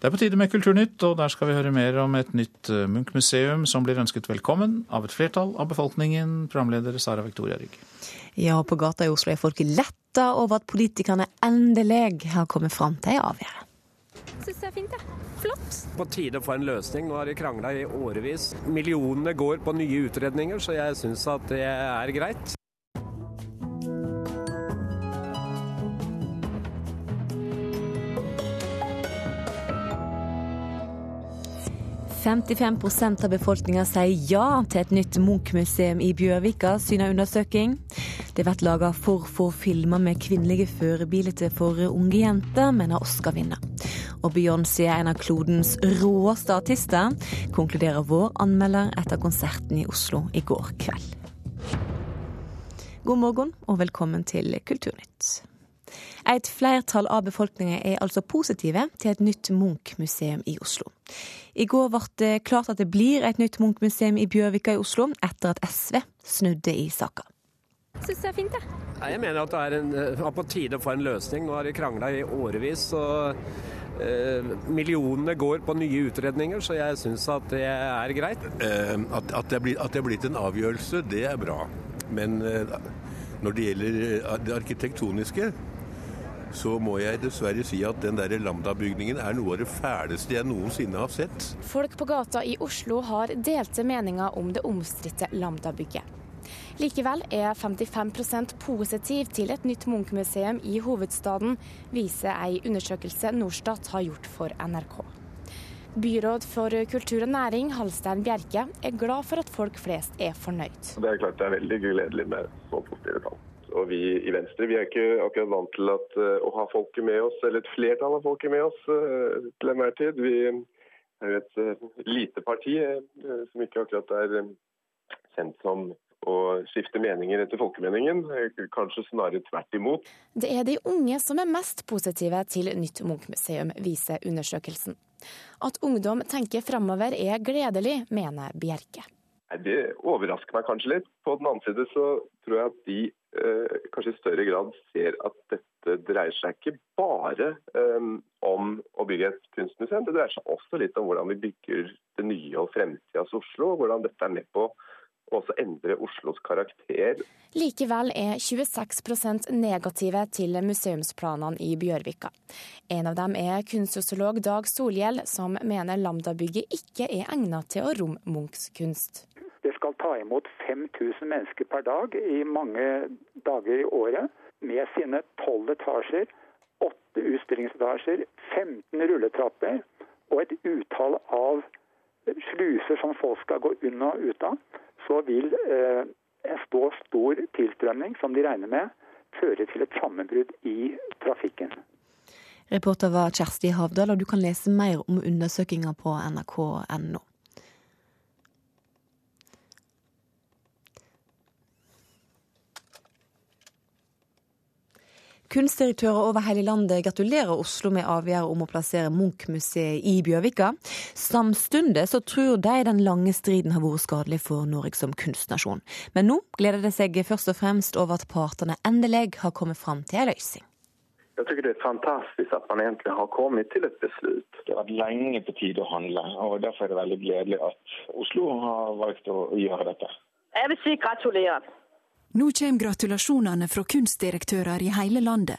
Det er på tide med Kulturnytt, og der skal vi høre mer om et nytt eh, Munch-museum som blir ønsket velkommen av et flertall av befolkningen. Programleder Sara Victoria Rygg. Ja, på gata i Oslo er folk letta over at politikerne endelig har kommet fram til ei avgjørelse. Syns det er fint, jeg. Ja. Flott. På tide å få en løsning. Nå har de krangla i årevis. Millionene går på nye utredninger, så jeg syns at det er greit. 55% av befolkninga sier ja til et nytt Munch-museum i Bjørvika, syner undersøking. Det blir laga for få filmer med kvinnelige førebilder for unge jenter, mener Oscar-vinner. Og Beyoncé er en av klodens råeste artister, konkluderer vår anmelder etter konserten i Oslo i går kveld. God morgen og velkommen til Kulturnytt. Et flertall av befolkningen er altså positive til et nytt Munch-museum i Oslo. I går ble det klart at det blir et nytt Munch-museum i Bjørvika i Oslo, etter at SV snudde i saka. Syns det er fint, jeg. Ja. Jeg mener at det er, en, er eh, på tide å få en løsning. Nå har de krangla i årevis. og eh, Millionene går på nye utredninger, så jeg syns at det er greit. Eh, at, at, det blitt, at, det er blitt en avgjørelse, det er bra. Men eh, når det gjelder det arkitektoniske, så må jeg dessverre si at den der Lambda-bygningen er noe av det fæleste jeg noensinne har sett. Folk på gata i Oslo har delte meninger om det omstridte Lambda-bygget. Likevel er 55% positiv til et nytt Munch-museum i hovedstaden, viser ei undersøkelse Norstat har gjort for NRK. Byråd for kultur og næring, Halstein Bjerke, er glad for at folk flest er fornøyd. Det er klart det er veldig gledelig med så positive tall. Og vi i Venstre vi er ikke akkurat vant til at, uh, å ha folket med oss, eller et flertall av folket med oss uh, til enhver tid. Vi er jo et uh, lite parti som ikke akkurat er kjent som å skifte meninger etter folkemeningen. Kanskje snarere tvert imot. Det er de unge som er mest positive til nytt Munch-museum, viser undersøkelsen. At ungdom tenker framover er gledelig, mener Bjerke. Det overrasker meg kanskje litt. På den annen side så tror jeg at de eh, kanskje i større grad ser at dette dreier seg ikke bare eh, om å bygge et kunstmuseum. Det dreier seg også litt om hvordan vi bygger det nye og fremtidas Oslo. og Hvordan dette er med på også endre Oslos karakter. Likevel er 26% negative til museumsplanene i Bjørvika. En av dem er kunstsosiolog Dag Solhjell, som mener Lambda-bygget ikke er egnet til å romme Munchs kunst. Det skal ta imot 5000 mennesker per dag i mange dager i året. Med sine tolv etasjer, åtte utstillingsetasjer, 15 rulletrapper og et utall av sluser som folk skal gå unna og ut av, så vil eh, en stor, stor tilstrømning, som de regner med, føre til et sammenbrudd i trafikken. Reporter var Kjersti Havdal, og du kan lese mer om undersøkinga på nrk.no. Kunstdirektører over hele landet gratulerer Oslo med avgjørelsen om å plassere Munch-museet i Bjørvika. Samtidig så tror de den lange striden har vært skadelig for Norge som kunstnasjon. Men nå gleder det seg først og fremst over at partene endelig har kommet fram til en løsning. Jeg syns det er fantastisk at man egentlig har kommet til et beslut. Det har vært lenge på tide å handle, og derfor er det veldig gledelig at Oslo har valgt å gjøre dette. Jeg vil si gratulerer. Nå kommer gratulasjonene fra kunstdirektører i hele landet.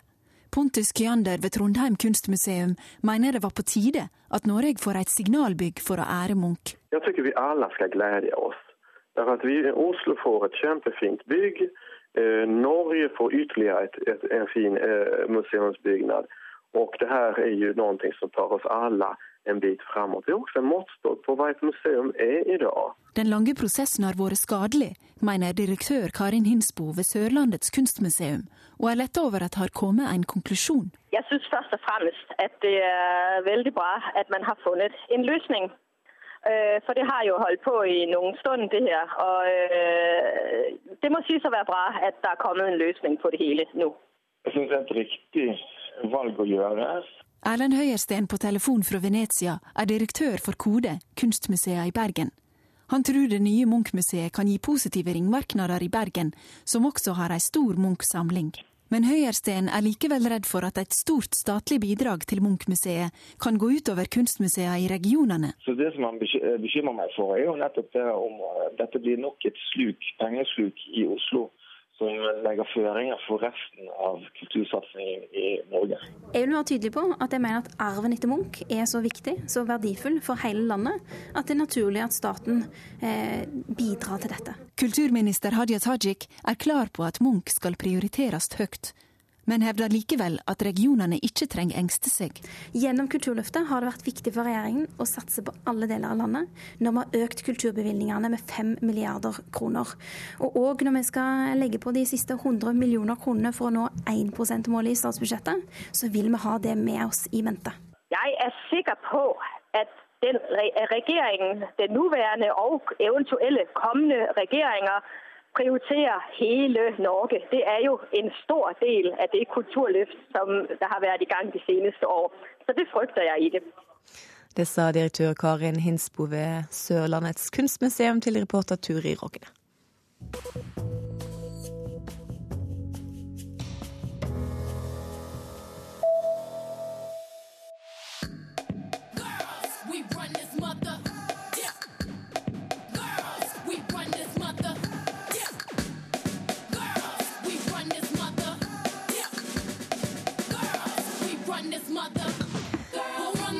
Pontus Kyander ved Trondheim kunstmuseum mener det var på tide at Norge får et signalbygg for å ære Munch. Jeg syns vi alle skal glede oss. At vi, Oslo får et kjempefint bygg. Eh, Norge får ytterligere et, et, en fin eh, museumsbyggnad. Og det her er jo noe som tar oss alle en bit framåt. Det er også en måttstock på hva et museum er i dag. Den lange prosessen har vært skadelig, mener direktør Karin Hinsbo ved Sørlandets kunstmuseum, og er letta over at det har kommet en konklusjon. Jeg syns først og fremst at det er veldig bra at man har funnet en løsning. Øh, for det har jo holdt på i noen stund, det her. Og øh, det må sies å være bra at det er kommet en løsning på det hele nå. Jeg syns det er et riktig valg å gjøre. Erlend Høyersten på telefon fra Venezia er direktør for Kode, kunstmuseet i Bergen. Han tror det nye Munch-museet kan gi positive ringvirkninger i Bergen, som også har ei stor Munch-samling. Men Høyersten er likevel redd for at et stort statlig bidrag til Munch-museet kan gå utover kunstmuseene i regionene. Så Det som han bekymrer meg for, er jo nettopp det om dette blir nok et sluk, pengesluk i Oslo som legger føringer for resten av kultursatsingen i Norge. Jeg vil være tydelig på at jeg mener at arven etter Munch er så viktig, så verdifull for hele landet, at det er naturlig at staten eh, bidrar til dette. Kulturminister Hadia Tajik er klar på at Munch skal prioriteres høyt men hevder likevel at regionene ikke trenger engste seg. Gjennom Kulturløftet har det vært viktig for regjeringen å satse på alle deler av landet, når vi har økt kulturbevilgningene med 5 milliarder kroner. Og òg når vi skal legge på de siste 100 millioner kronene for å nå 1 %-målet i statsbudsjettet, så vil vi ha det med oss i mente. Jeg er sikker på at den regjeringen, den nåværende og eventuelle kommende regjeringer, prioriterer hele Norge. Det er jo en stor del av det kulturløft som det har vært i gang de seneste år. Så det frykter jeg ikke. Det sa direktør Karin Hinsbo ved Sørlandets kunstmuseum til reporter Turi Rogne.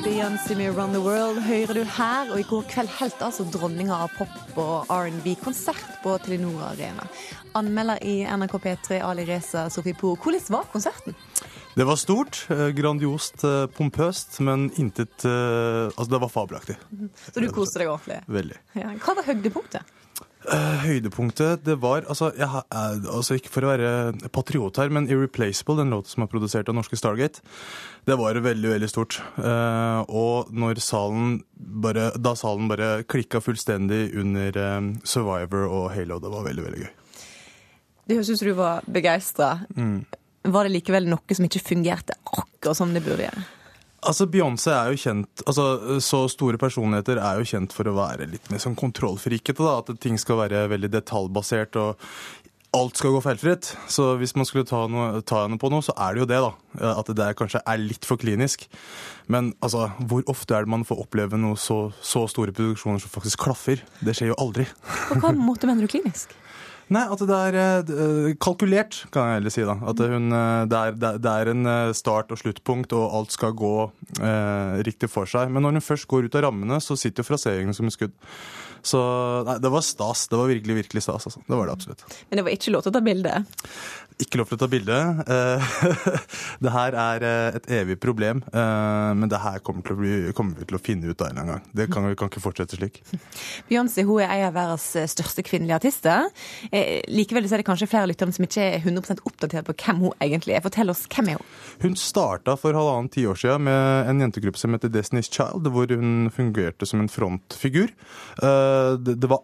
Beyoncé med 'Run the World' hører du her. Og i går kveld helt altså dronninga av pop og R&B-konsert på Telenor Arena. Anmelder i NRK P3 Ali Reza Sofipour, hvordan var konserten? Det var stort, eh, grandiost, eh, pompøst, men intet eh, Altså, det var fabelaktig. Så du koste deg ordentlig? Veldig. Ja. Hva var høydepunktet? Uh, høydepunktet, det var altså, jeg, altså, Ikke for å være patriot her, men 'Irreplaceable', den låten som er produsert av norske Stargate, det var veldig veldig stort. Uh, og når salen bare, da salen bare klikka fullstendig under 'Survivor' og 'Halo', det var veldig veldig gøy. Det høres ut som du var begeistra. Mm. Var det likevel noe som ikke fungerte akkurat som det burde gjøre? Altså, Beyoncé er jo kjent altså, Så store personligheter er jo kjent for å være litt mer sånn kontrollfrikete. At ting skal være veldig detaljbasert og alt skal gå feilfritt. Så hvis man skulle ta, noe, ta henne på noe, så er det jo det, da. At det kanskje er litt for klinisk. Men altså, hvor ofte er det man får oppleve noe så, så store produksjoner som faktisk klaffer? Det skjer jo aldri. På hva måte mener du klinisk? Nei, at det er uh, kalkulert, kan jeg heller si. da. At hun, uh, det, er, det, er, en start og sluttpunkt, og alt skal gå eh, riktig for seg. Men når hun først går ut av rammene, så sitter jo fraseringen som et skudd. Så nei, det var stas. Det var virkelig, virkelig stas. Altså. Det var det absolutt. Men det var ikke lov til å ta bilde? Ikke lov til å ta bilde. det her er eh, et evig problem, eh, men det her kommer, til bli, kommer vi til å finne ut av en eller annen gang. Det kan, kan ikke fortsette slik. Beyoncé hun er en av verdens eh, største kvinnelige artister. Likevel så er det kanskje flere lyttere som ikke er 100% oppdatert på hvem hun egentlig er. Fortell oss, hvem er hun? Hun starta for halvannen tiår siden med en jentegruppe som heter Destiny's Child, hvor hun fungerte som en frontfigur. Det, det, var,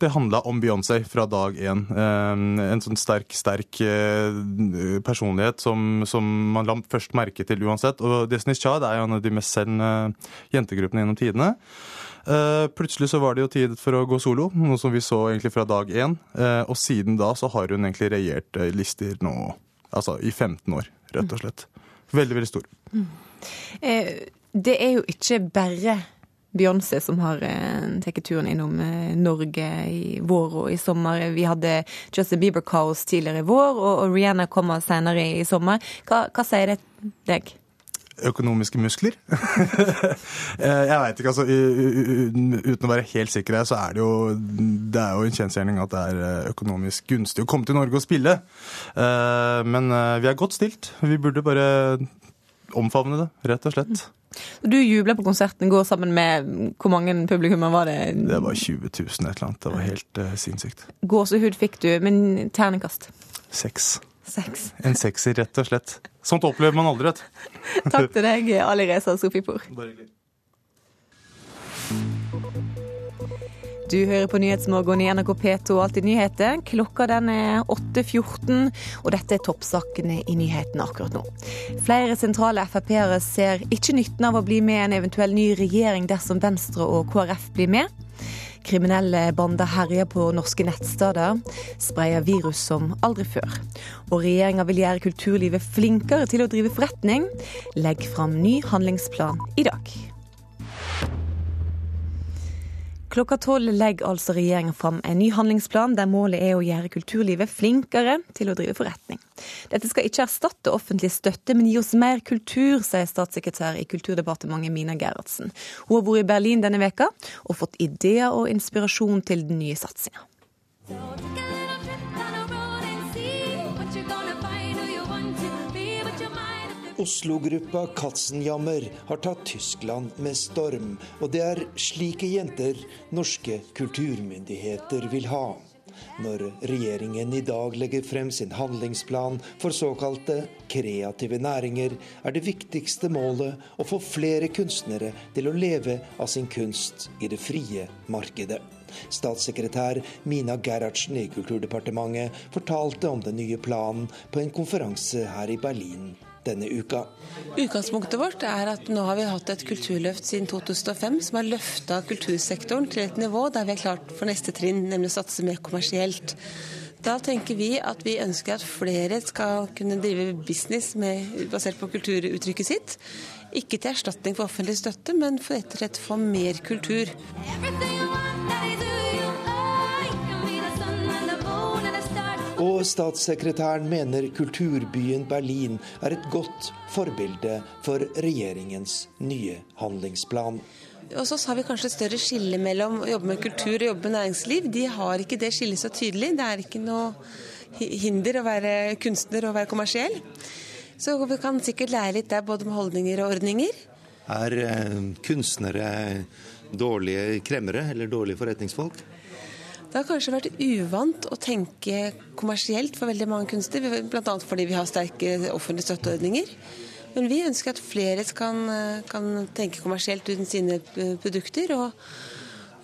det handla om Beyoncé fra dag én. En sånn sterk, sterk sterk eh, personlighet som, som, man la først merke til uansett. Og Destiny's Child er jo en av de mest selgende jentegruppene gjennom tidene. Uh, plutselig så var det jo tid for å gå solo, noe som vi så egentlig fra dag én. Og siden da så har hun egentlig regjert lister nå altså i 15 år, rett og slett. Veldig, veldig stor. Mm. det er jo ikke bare Beyoncé som har eh, tatt turen innom eh, Norge i vår og i sommer. Vi hadde Justin Bieber Kaos tidligere i vår, og, og Rihanna kommer senere i, i sommer. Hva, hva sier det deg? økonomiske muskler? Eh, jeg veit ikke, altså. Uten å være helt sikker her, så er det jo Det er jo en kjensgjerning at det er eh, økonomisk gunstig å komme til Norge og spille. Men vi er godt stilt. Vi burde bare omfavne det, rett og slett. Du jubla på konserten i går sammen med Hvor mange publikummer var det? Det var 20 000 et eller annet. Det var helt uh, sinnssykt. Gåsehud fikk du, men terningkast? Seks. Seks. En sekser, rett og slett. Sånt opplever man aldri, vet Takk til deg, Ali Reza Sofipour. Bare hyggelig. Du hører på Nyhetsmorgen i NRK P2 og Alltid nyheter. Klokka den er 8.14, og dette er toppsakene i nyhetene akkurat nå. Flere sentrale Frp-ere ser ikke nytten av å bli med i en eventuell ny regjering dersom Venstre og KrF blir med. Kriminelle bander herjer på norske nettsteder, sprayer virus som aldri før. Og regjeringa vil gjøre kulturlivet flinkere til å drive forretning. Legg fram ny handlingsplan i dag. Klokka tolv legger altså regjeringa fram en ny handlingsplan der målet er å gjøre kulturlivet flinkere til å drive forretning. Dette skal ikke erstatte offentlig støtte, men gi oss mer kultur, sier statssekretær i Kulturdepartementet Mina Gerhardsen. Hun har vært i Berlin denne veka og fått ideer og inspirasjon til den nye satsinga. Oslo-gruppa Katzenjammer har tatt Tyskland med storm, og det er slike jenter norske kulturmyndigheter vil ha. Når regjeringen i dag legger frem sin handlingsplan for såkalte kreative næringer, er det viktigste målet å få flere kunstnere til å leve av sin kunst i det frie markedet. Statssekretær Mina Gerhardsen i Kulturdepartementet fortalte om den nye planen på en konferanse her i Berlin denne uka. Utgangspunktet vårt er at nå har vi hatt et kulturløft siden 2005 som har løfta kultursektoren til et nivå der vi er klart for neste trinn, nemlig å satse mer kommersielt. Da tenker vi at vi ønsker at flere skal kunne drive business med, basert på kulturuttrykket sitt. Ikke til erstatning for offentlig støtte, men for rett og slett få mer kultur. Og statssekretæren mener kulturbyen Berlin er et godt forbilde for regjeringens nye handlingsplan. Og så har vi kanskje et større skille mellom å jobbe med kultur og jobbe med næringsliv. De har ikke det skillet så tydelig. Det er ikke noe hinder å være kunstner og være kommersiell. Så vi kan sikkert lære litt der, både med holdninger og ordninger. Er eh, kunstnere dårlige kremmere eller dårlige forretningsfolk? Det har kanskje vært uvant å tenke kommersielt for veldig mange kunstnere, bl.a. fordi vi har sterke offentlige støtteordninger. Men vi ønsker at flere kan, kan tenke kommersielt uten sine produkter. og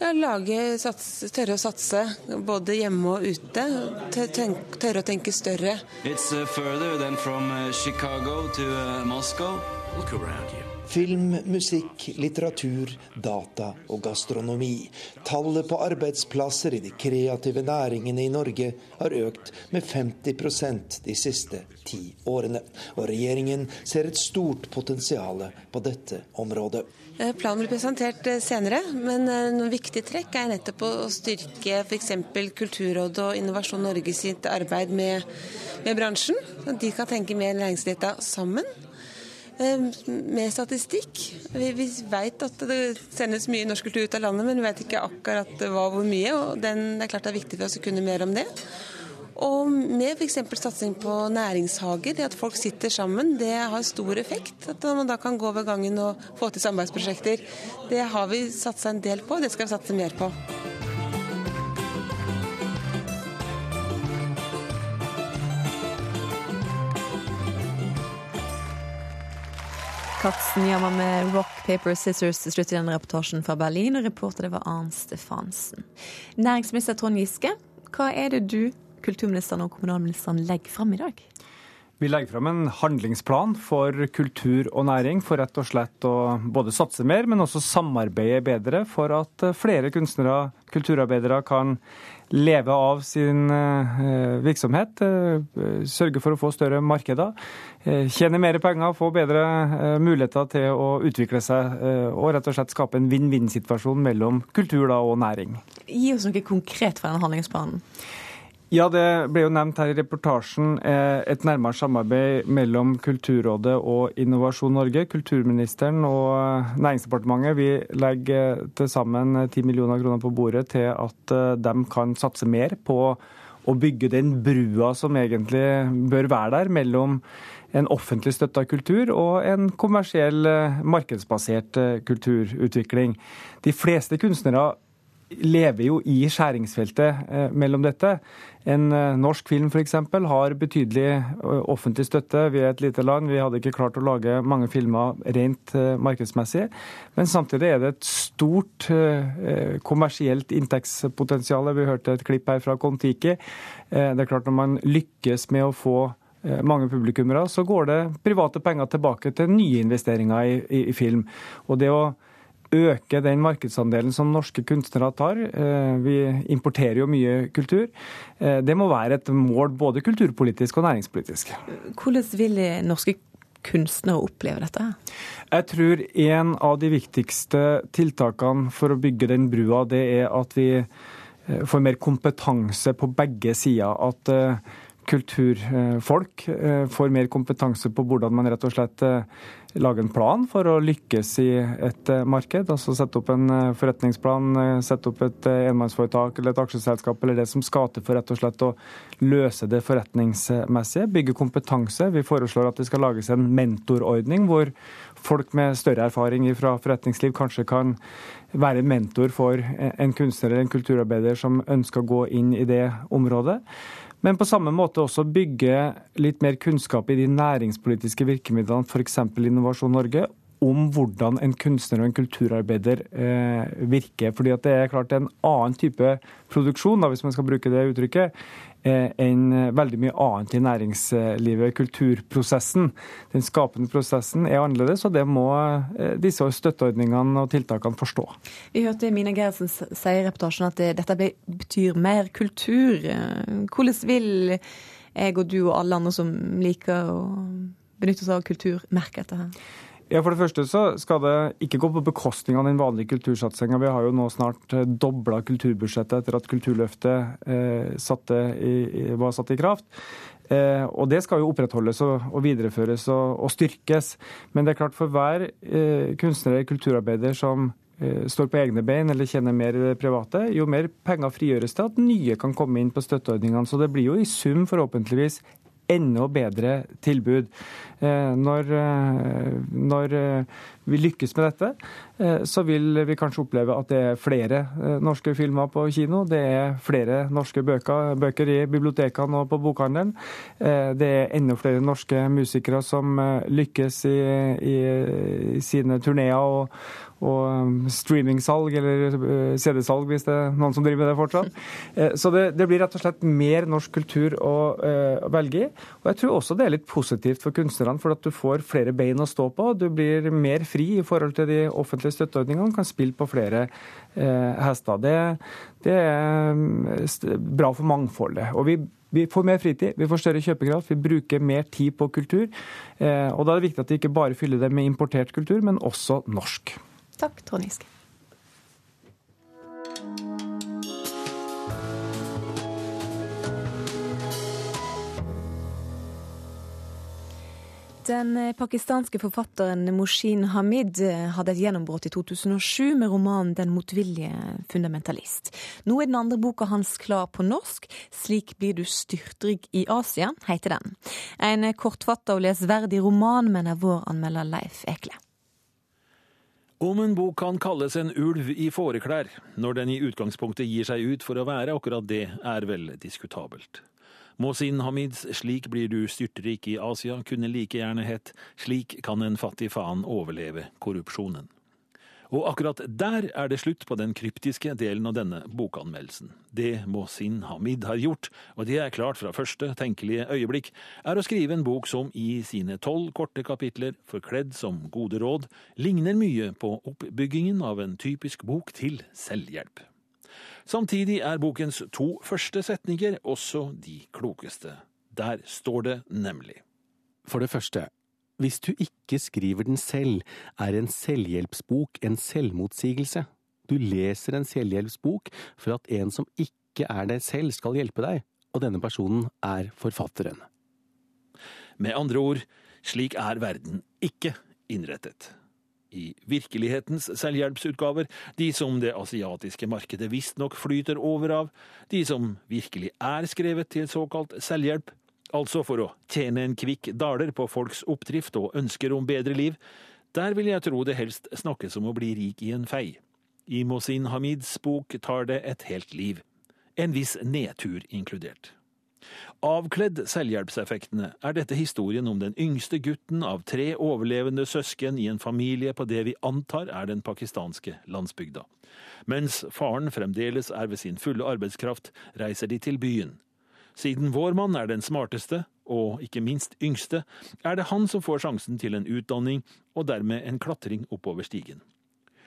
ja, lage, sats, tørre å satse både hjemme og ute. Tørre å tenke større. It's uh, further than from uh, Chicago to uh, Moscow. Look around you. Film, musikk, litteratur, data og gastronomi. Tallet på arbeidsplasser i de kreative næringene i Norge har økt med 50% de siste ti årene. Og regjeringen ser et stort potensial på dette området. Eh, planen blir presentert eh, senere, men eh, noen viktige trekk er nettopp å styrke f.eks. Kulturrådet og Innovasjon Norge sitt arbeid med, med bransjen. De kan tenke mer næringsrettet sammen. Ehm, med statistikk. Vi, vi vet at det sendes mye norsk kultur ut av landet, men vi vet ikke akkurat hva hvor mye. og den, Det er klart det er viktig for oss å kunne mer om det. Og med f.eks. satsing på næringshager, det at folk sitter sammen, det har stor effekt. At man da kan gå over gangen og få til samarbeidsprosjekter. Det har vi satsa en del på, det skal vi satse mer på. Katzenjammer med Rock, Paper, Scissors til slutt i denne reportasjen fra Berlin, og reporter det var Arnt Stefansen. Næringsminister Trond Giske, hva er det du, kulturministeren og kommunalministeren legger fram i dag? Vi legger fram en handlingsplan for kultur og næring, for rett og slett å både satse mer, men også samarbeide bedre for at flere kunstnere, kulturarbeidere, kan leve av sin eh, virksomhet, eh, sørge for å få større markeder, eh, tjene mer penger, få bedre muligheter til å utvikle seg og rett og slett skape en vinn-vinn-situasjon mellom kultur og næring. Gi oss noe konkret fra den handlingsplanen. Ja, det ble jo nevnt her i reportasjen eh, et nærmere samarbeid mellom Kulturrådet og Innovasjon Norge. Kulturministeren og eh, Næringsdepartementet vi legger til sammen 10 millioner kroner på bordet til at eh, de kan satse mer på å bygge den brua som egentlig bør være der mellom en offentlig støtta kultur og en kommersiell, markedsbasert kulturutvikling. De fleste kunstnere lever jo i skjæringsfeltet eh, mellom dette. En eh, norsk film f.eks. har betydelig eh, offentlig støtte. Vi er et lite land, vi hadde ikke klart å lage mange filmer rent markedsmessig. Men samtidig er det et stort kommersielt inntektspotensial. Vi hørte et klipp her fra Kon-Tiki. Det er klart Når man lykkes med å få mange publikummere, så går det private penger tilbake til nye investeringer i, i, i film. Og det å øke den markedsandelen som norske kunstnere tar. Eh, vi importerer jo mye kultur. Eh, det må være et mål både kulturpolitisk og næringspolitisk. Hvordan vil norske kunstnere oppleve dette? Jeg tror en av de viktigste tiltakene for å bygge den brua, det er at vi eh, får mer kompetanse på begge sider. At kulturfolk får mer kompetanse på hvordan man rett og slett lager en plan for å lykkes i et eh, marked. altså Sette opp en eh, forretningsplan, eh, sette opp et enmannsforetak eller et aksjeselskap eller det som skal til for rett og slett å løse det forretningsmessige. Bygge kompetanse. Vi foreslår at det skal lages en mentorordning hvor folk med større erfaring fra forretningsliv kanskje kan være mentor for en kunstner eller en kulturarbeider som ønsker å gå inn i det området. Men på samme måte også bygge litt mer kunnskap i de næringspolitiske virkemidlene, f.eks. Innovasjon Norge, om hvordan en kunstner og en kulturarbeider eh, virker. Fordi det er klart en annen type produksjon, da, hvis man skal bruke det uttrykket, Eh, enn eh, veldig mye annet i næringslivet. Kulturprosessen, den skapende prosessen, er annerledes, og det må eh, disse støtteordningene og tiltakene forstå. Vi hørte Mina Gerhardsen si i reportasjen at dette betyr mer kultur. Hvordan vil jeg og du og alle andre som liker å benytte seg av kultur, merke dette her? Ja, For det første så skal det ikke gå på bekostning av den vanlige kultursatsinga. Vi har jo nå snart eh, dobla kulturbudsjettet etter at Kulturløftet eh, i, var satt i kraft. Eh, og Det skal jo opprettholdes og, og videreføres og, og, styrkes. Men det er klart for hver eh, kunstner eller kulturarbeider som eh, står på egne bein eller kjenner mer private, jo mer penger frigjøres til at nye kan komme inn på støtteordningene. Så det blir jo i sum forhåpentligvis enda bedre tilbud. Eh, når, eh, når eh, vi lykkes med dette, så vil vi kanskje oppleve at det er flere norske filmer på kino. Det er flere norske bøker, bøker i bibliotekene og på bokhandelen. Det er enda flere norske musikere som lykkes i, i, sine turneer og, og um, streamingsalg eller uh, CD-salg, hvis det er noen som driver med det fortsatt. Eh, så det, det blir rett og slett mer norsk kultur å, uh, å, velge i. Og jeg tror også det er litt positivt for kunstnerne, for at du får flere bein å stå på. Du blir mer fri i forhold til de offentlige støtteordningene, kan spille på flere eh, hester. Det, det, er um, bra for mangfoldet. Og vi vi får mer fritid, vi får større kjøpekraft, vi bruker mer tid på kultur. og Da er det viktig at vi ikke bare fyller det med importert kultur, men også norsk. Takk, Trond Giske. Den pakistanske forfatteren Moshin Hamid hadde et gjennombrudd i 2007 med romanen 'Den motvillige fundamentalist'. Nå er den andre boka hans klar på norsk. 'Slik blir du styrtrik i Asia', heter den. En kortfatta og lesverdig roman, mener vår anmelder Leif Ekle. Om en bok kan kalles en ulv i fåreklær, når den i utgangspunktet gir seg ut for å være akkurat det, er vel diskutabelt. Mohsin Hamids Slik blir du styrtrik i Asia kunne like gjerne hett Slik kan en fattig faen overleve korrupsjonen. Og akkurat der er det slutt på den kryptiske delen av denne bokanmeldelsen. Det Mohsin Hamid har gjort, og det er klart fra første tenkelige øyeblikk, er å skrive en bok som i sine tolv korte kapitler, forkledd som gode råd, ligner mye på oppbyggingen av en typisk bok til selvhjelp. Samtidig er bokens to første setninger også de klokeste. Der står det nemlig. For det første, hvis du ikke skriver den selv, er en selvhjelpsbok en selvmotsigelse. Du leser en selvhjelpsbok for at en som ikke er deg selv, skal hjelpe deg, og denne personen er forfatteren. Med andre ord, slik er verden ikke innrettet. I virkelighetens selvhjelpsutgaver, de som det asiatiske markedet visstnok flyter over av, de som virkelig er skrevet til såkalt selvhjelp, altså for å tjene en kvikk daler på folks oppdrift og ønsker om bedre liv, der vil jeg tro det helst snakkes om å bli rik i en fei. I Mohsin Hamids bok tar det et helt liv, en viss nedtur inkludert. Avkledd selvhjelpseffektene er dette historien om den yngste gutten av tre overlevende søsken i en familie på det vi antar er den pakistanske landsbygda. Mens faren fremdeles er ved sin fulle arbeidskraft, reiser de til byen, siden vår mann er den smarteste, og ikke minst yngste, er det han som får sjansen til en utdanning og dermed en klatring oppover stigen.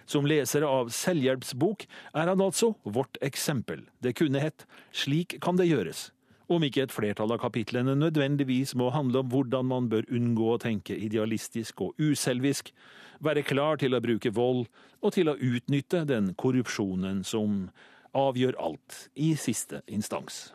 Som leser av selvhjelpsbok er han altså vårt eksempel. Det kunne hett Slik kan det gjøres. Om ikke et flertall av kapitlene nødvendigvis må handle om hvordan man bør unngå å tenke idealistisk og uselvisk, være klar til å bruke vold og til å utnytte den korrupsjonen som avgjør alt i siste instans.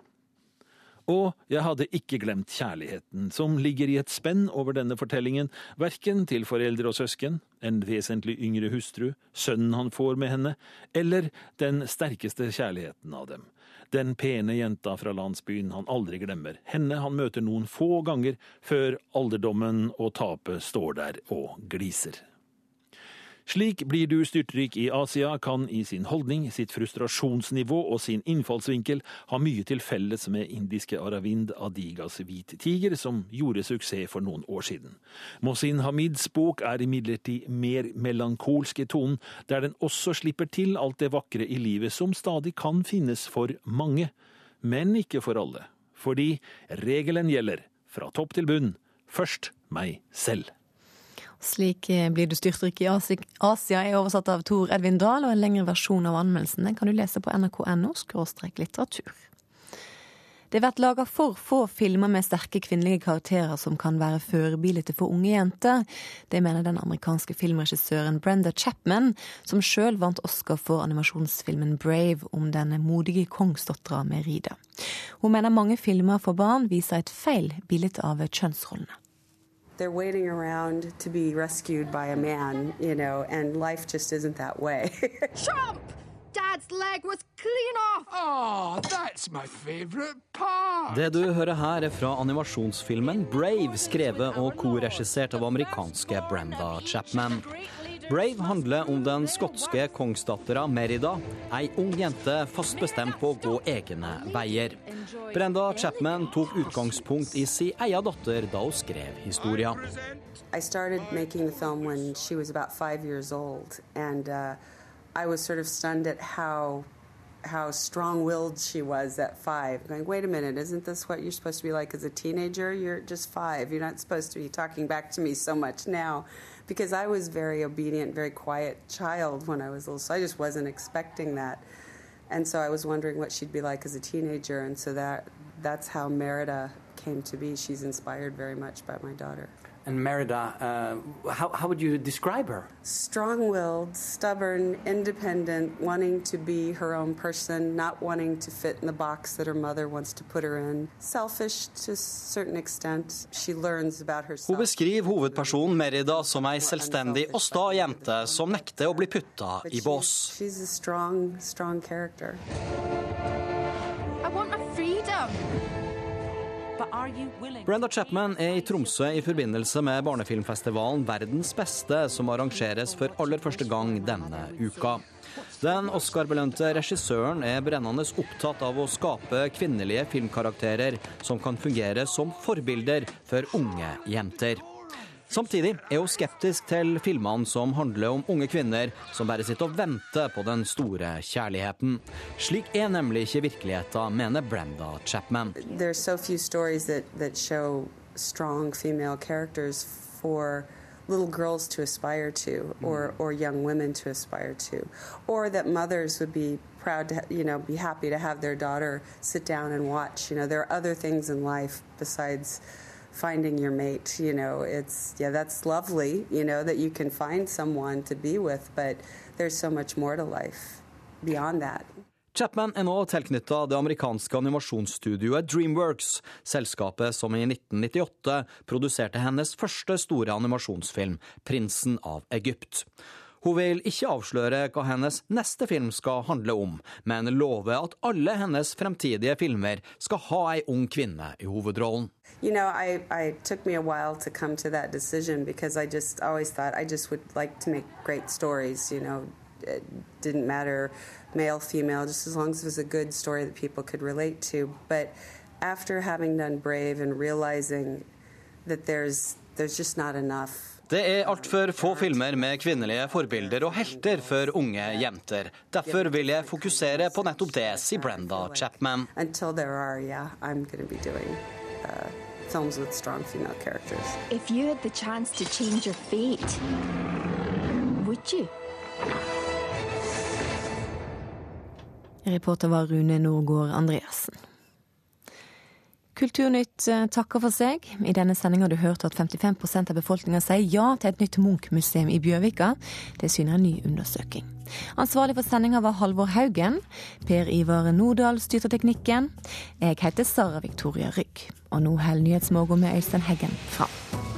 Og jeg hadde ikke glemt kjærligheten, som ligger i et spenn over denne fortellingen, verken til foreldre og søsken, en vesentlig yngre hustru, sønnen han får med henne, eller den sterkeste kjærligheten av dem. Den pene jenta fra landsbyen han aldri glemmer, henne han møter noen få ganger før alderdommen og tapet står der og gliser. Slik blir du styrtrik i Asia kan i sin holdning, sitt frustrasjonsnivå og sin innfallsvinkel ha mye til felles med indiske Aravind Adigas Hvit tiger, som gjorde suksess for noen år siden. Mohsin Hamids bok er imidlertid mer melankolsk i tonen, der den også slipper til alt det vakre i livet som stadig kan finnes for mange, men ikke for alle. Fordi regelen gjelder, fra topp til bunn, først meg selv. Slik eh, blir du styrtrik i Asia er oversatt av Tor Edvin Dahl, og en lengre versjon av anmeldelsen kan du lese på nrk.no litteratur. Det blir laga for få filmer med sterke kvinnelige karakterer som kan være forbilder for unge jenter. Det mener den amerikanske filmregissøren Brenda Chapman, som sjøl vant Oscar for animasjonsfilmen Brave om den modige kongsdattera Merida. Hun mener mange filmer for barn viser et feil bilde av kjønnsrollene. They're waiting around to be rescued by a man, you know, and life just isn't that way. Trump! Dad's leg was clean off! Oh, that's my favorite part! Det du hører her, er fra animasjonsfilmen Brave, skrevet og korregissert av amerikanske Brenda Chapman. Brave handler om den skotske kongsdattera Merida, ei ung jente fast bestemt på å gå egne veier. Brenda Chapman tok utgangspunkt i sin egen datter da hun skrev historia. I started making the film when she was about five years old, and uh, I was sort of how strong-willed she was at five. Going, wait a minute, isn't this what you're supposed to be like as a teenager? You're just five. You're not supposed to be talking back to me so much now, because I was very obedient, very quiet child when I was little. So I just wasn't expecting that, and so I was wondering what she'd be like as a teenager. And so that that's how Merida came to be. She's inspired very much by my daughter. And Merida, uh, how, how would you describe her? Strong willed, stubborn, independent, wanting to be her own person, not wanting to fit in the box that her mother wants to put her in. Selfish to a certain extent. She learns about herself. Hun beskriver hovedpersonen Merida som ei selvstendig og sta jente som nekter å bli putta i bås. She's a strong, strong character. Brenda Chapman er i Tromsø i forbindelse med barnefilmfestivalen Verdens beste, som arrangeres for aller første gang denne uka. Den Oscar-belønte regissøren er brennende opptatt av å skape kvinnelige filmkarakterer som kan fungere som forbilder for unge jenter. Samtidig er hun skeptisk til filmene som handler om unge kvinner som bare sitter og venter på den store kjærligheten. Slik er nemlig ikke virkeligheten, mener Brenda Chapman. So that, that strong female characters for little girls to aspire to or, or young women to aspire to or that mothers would be proud to you know be happy to have their daughter sit down and watch you know there are other things in life besides finding your mate you know it's yeah that's lovely you know that you can find someone to be with but there's so much more to life beyond that Chapman er nå tilknytta det amerikanske animasjonsstudioet Dreamworks, selskapet som i 1998 produserte hennes første store animasjonsfilm, 'Prinsen av Egypt'. Hun vil ikke avsløre hva hennes neste film skal handle om, men lover at alle hennes fremtidige filmer skal ha ei ung kvinne i hovedrollen. You know, I, I took me a while to come to that decision because I just always thought I just would like to make great stories, you know. It didn't matter male, female, just as long as it was a good story that people could relate to. But after having done Brave and realizing that there's there's just not enough det er altfor få filmer med kvinnelige forbilder og helter for unge jenter. Derfor vil jeg fokusere på nettopp det, sier Brenda Chapman. Reporter var Rune Norgård Andreassen. Kulturnytt eh, takker for seg. I denne sendinga har du hørt at 55% av befolkninga sier ja til et nytt Munch-museum i Bjørvika. Det syner en ny undersøking. Ansvarlig for sendinga var Halvor Haugen. Per Ivar Nordahl styrte teknikken. Jeg heter Sara Victoria Rygg. Og nå holder Nyhetsmorgen med Øystein Heggen fram.